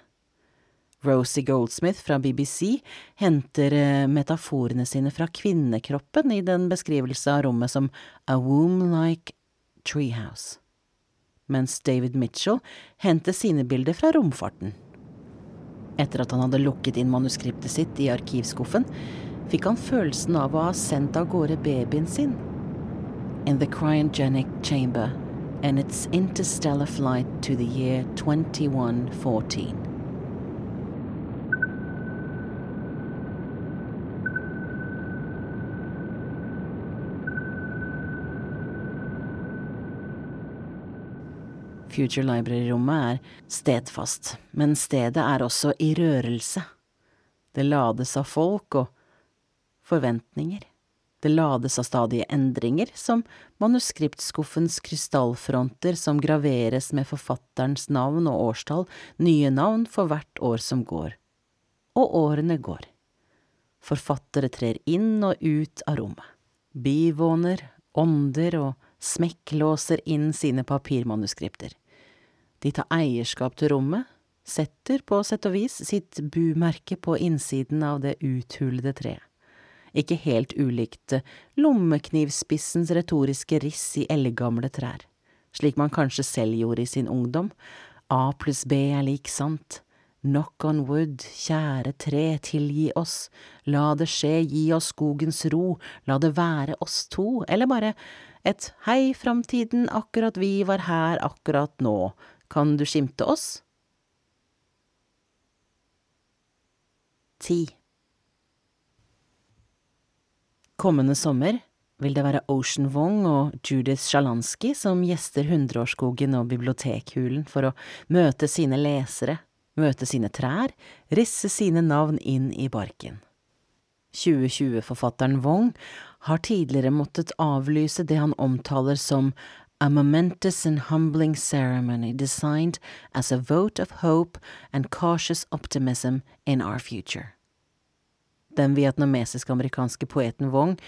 Rosie Goldsmith fra BBC henter eh, metaforene sine fra kvinnekroppen i den beskrivelse av rommet som a womb-like treehouse, mens David Mitchell henter sine bilder fra romfarten. Etter at han hadde lukket inn manuskriptet sitt i arkivskuffen, fikk han følelsen av å ha sendt av gårde babyen sin. In the cryogenic chamber and its interstellar flight to the year 2114. Future Library-rommet er stedfast, men stedet er også i rørelse. Det lades av folk og forventninger. Det lades av stadige endringer, som manuskriptskuffens krystallfronter som graveres med forfatterens navn og årstall, nye navn for hvert år som går. Og årene går. Forfattere trer inn og ut av rommet. Bivåner, ånder og smekklåser inn sine papirmanuskripter. De tar eierskap til rommet, setter på sett og vis sitt bumerke på innsiden av det uthulede treet. Ikke helt ulikt lommeknivspissens retoriske riss i eldgamle trær, slik man kanskje selv gjorde i sin ungdom. A pluss B er lik sant. Knock on wood, kjære tre, tilgi oss, la det skje, gi oss skogens ro, la det være oss to, eller bare et hei, framtiden, akkurat vi var her akkurat nå, kan du skimte oss? Ti. Kommende sommer vil det være Ocean Wong og Judith Sjalansky som gjester Hundreårsskogen og Bibliotekhulen for å møte sine lesere, møte sine trær, risse sine navn inn i barken. 2020-forfatteren Wong har tidligere måttet avlyse det han omtaler som a momentous and humbling ceremony designed as a vote of hope and cautious optimism in our future. Den vietnamesisk-amerikanske poeten Wong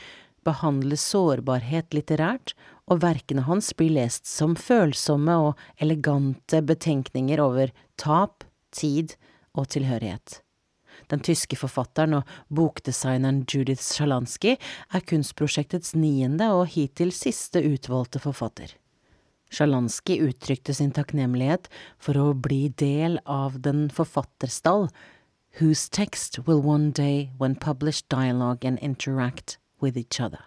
behandler sårbarhet litterært, og verkene hans blir lest som følsomme og elegante betenkninger over tap, tid og tilhørighet. Den tyske forfatteren og bokdesigneren Judith Sjalansky er kunstprosjektets niende og hittil siste utvalgte forfatter. Sjalansky uttrykte sin takknemlighet for å bli del av den forfatterstall whose text will one day, when published, dialogue and interact with each other.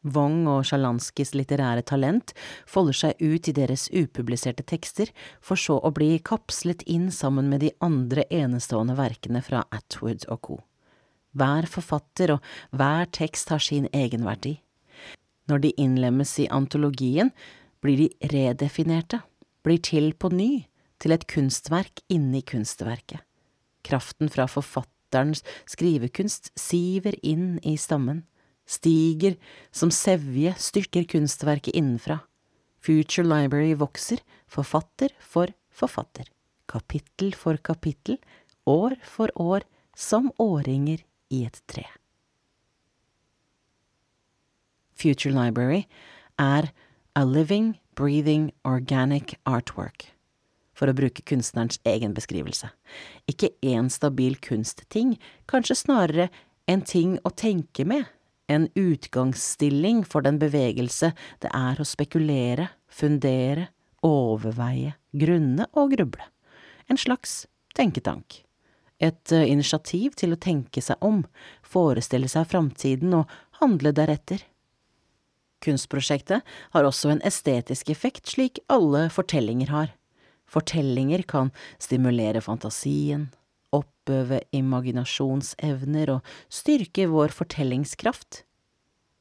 Wong og Sjalanskis litterære talent folder seg ut i deres upubliserte tekster, for så å bli kapslet inn sammen med de andre enestående verkene fra Atwood og co. Hver forfatter og hver tekst har sin egenverdi. Når de innlemmes i antologien, blir de redefinerte, blir til på ny, til et kunstverk inni kunstverket. Kraften fra forfatterens skrivekunst siver inn i stammen, stiger som sevje styrker kunstverket innenfra. Future Library vokser, forfatter for forfatter, kapittel for kapittel, år for år, som årringer i et tre. Future Library er a living, breathing, organic artwork, for å bruke kunstnerens egen beskrivelse. Ikke én stabil kunstting, kanskje snarere en ting å tenke med, en utgangsstilling for den bevegelse det er å spekulere, fundere, overveie, grunne og gruble. En slags tenketank. Et eh, initiativ til å tenke seg om, forestille seg framtiden og handle deretter. Kunstprosjektet har også en estetisk effekt, slik alle fortellinger har. Fortellinger kan stimulere fantasien, oppøve imaginasjonsevner og styrke vår fortellingskraft.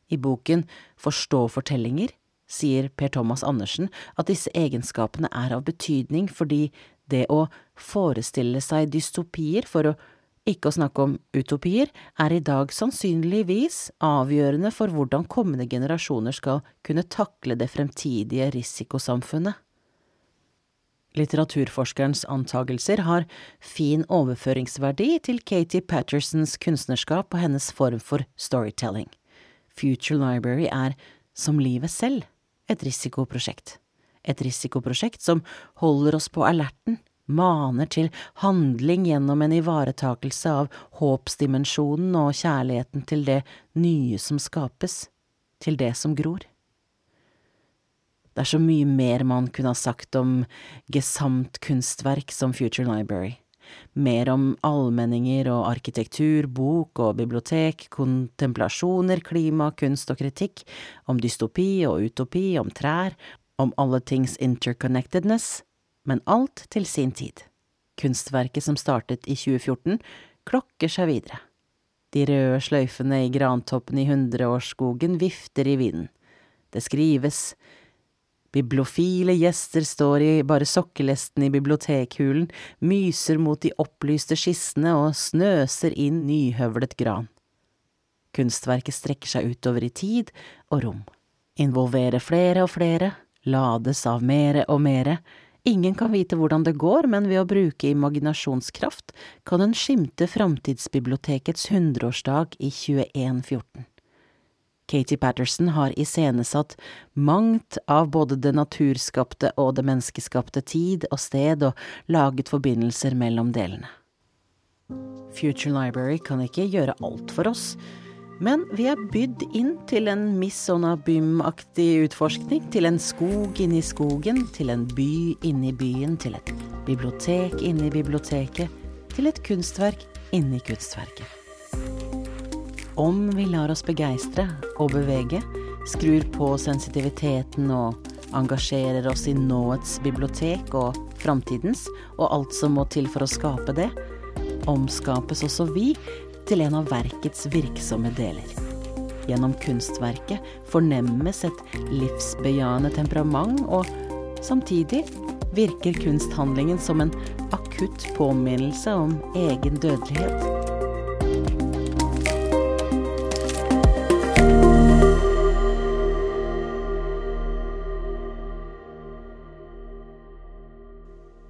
I boken Forstå fortellinger sier Per Thomas Andersen at disse egenskapene er av betydning fordi det å forestille seg dystopier, for å ikke å snakke om utopier, er i dag sannsynligvis avgjørende for hvordan kommende generasjoner skal kunne takle det fremtidige risikosamfunnet. Litteraturforskerens antagelser har fin overføringsverdi til Katie Pattersons kunstnerskap og hennes form for storytelling. Future Library er, som livet selv, et risikoprosjekt. Et risikoprosjekt som holder oss på alerten, maner til handling gjennom en ivaretakelse av håpsdimensjonen og kjærligheten til det nye som skapes, til det som gror. Det er så mye mer man kunne ha sagt om gesamtkunstverk som Future Library. Mer om allmenninger og arkitektur, bok og bibliotek, kontemplasjoner, klima, kunst og kritikk, om dystopi og utopi, om trær, om alle tings interconnectedness, men alt til sin tid. Kunstverket som startet i 2014, klokker seg videre. De røde sløyfene i grantoppen i hundreårsskogen vifter i vinden. Det skrives, Bibliofile gjester står i bare sokkelesten i bibliotekhulen, myser mot de opplyste skissene og snøser inn nyhøvlet gran. Kunstverket strekker seg utover i tid og rom, involverer flere og flere, lades av mere og mere, ingen kan vite hvordan det går, men ved å bruke imaginasjonskraft kan en skimte Framtidsbibliotekets hundreårsdag i 2114. Katie Patterson har iscenesatt mangt av både det naturskapte og det menneskeskapte tid og sted, og laget forbindelser mellom delene. Future Library kan ikke gjøre alt for oss, men vi er bydd inn til en Miss Onabym-aktig utforskning, til en skog inni skogen, til en by inni byen, til et bibliotek inni biblioteket, til et kunstverk inni kunstverket. Om vi lar oss begeistre og bevege, skrur på sensitiviteten og engasjerer oss i nåets bibliotek og framtidens, og alt som må til for å skape det, omskapes også vi til en av verkets virksomme deler. Gjennom kunstverket fornemmes et livsbejaende temperament, og samtidig virker kunsthandlingen som en akutt påminnelse om egen dødelighet.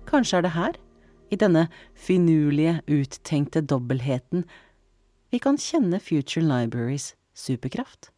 Kanskje er det her, i denne finurlige, uttenkte dobbeltheten, vi kan kjenne Future Libraries superkraft?